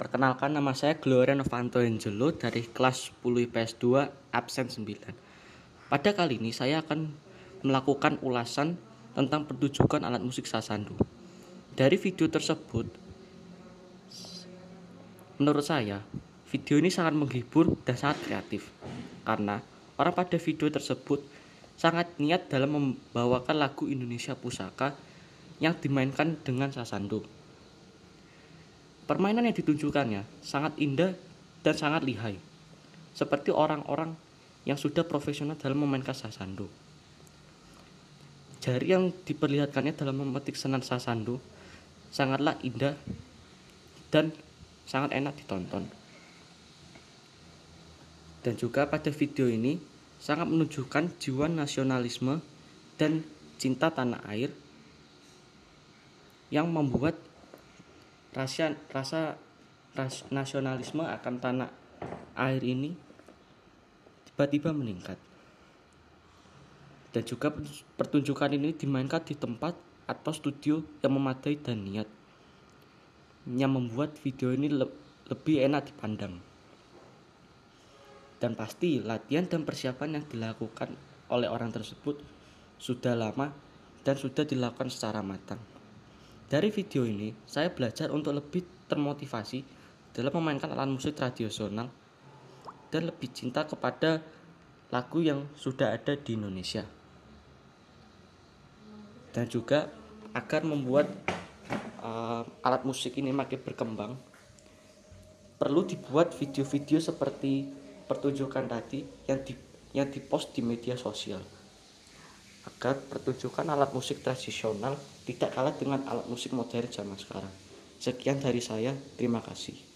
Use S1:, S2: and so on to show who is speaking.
S1: Perkenalkan nama saya Gloria Novanto Angelo dari kelas 10 IPS 2 absen 9. Pada kali ini saya akan melakukan ulasan tentang pertunjukan alat musik sasandu. Dari video tersebut, menurut saya, video ini sangat menghibur dan sangat kreatif. Karena orang pada video tersebut sangat niat dalam membawakan lagu Indonesia Pusaka yang dimainkan dengan sasandu. Permainan yang ditunjukkannya sangat indah dan sangat lihai, seperti orang-orang yang sudah profesional dalam memainkan sasando. Jari yang diperlihatkannya dalam memetik senan sasando sangatlah indah dan sangat enak ditonton. Dan juga pada video ini sangat menunjukkan jiwa nasionalisme dan cinta tanah air yang membuat rasa rasa ras, nasionalisme akan tanah air ini tiba-tiba meningkat. Dan juga pertunjukan ini dimainkan di tempat atau studio yang memadai dan niat yang membuat video ini le lebih enak dipandang. Dan pasti latihan dan persiapan yang dilakukan oleh orang tersebut sudah lama dan sudah dilakukan secara matang. Dari video ini, saya belajar untuk lebih termotivasi dalam memainkan alat musik tradisional dan lebih cinta kepada lagu yang sudah ada di Indonesia. Dan juga agar membuat uh, alat musik ini makin berkembang, perlu dibuat video-video seperti pertunjukan tadi yang di yang dipost di media sosial agar pertunjukan alat musik tradisional tidak kalah dengan alat musik modern zaman sekarang. Sekian dari saya, terima kasih.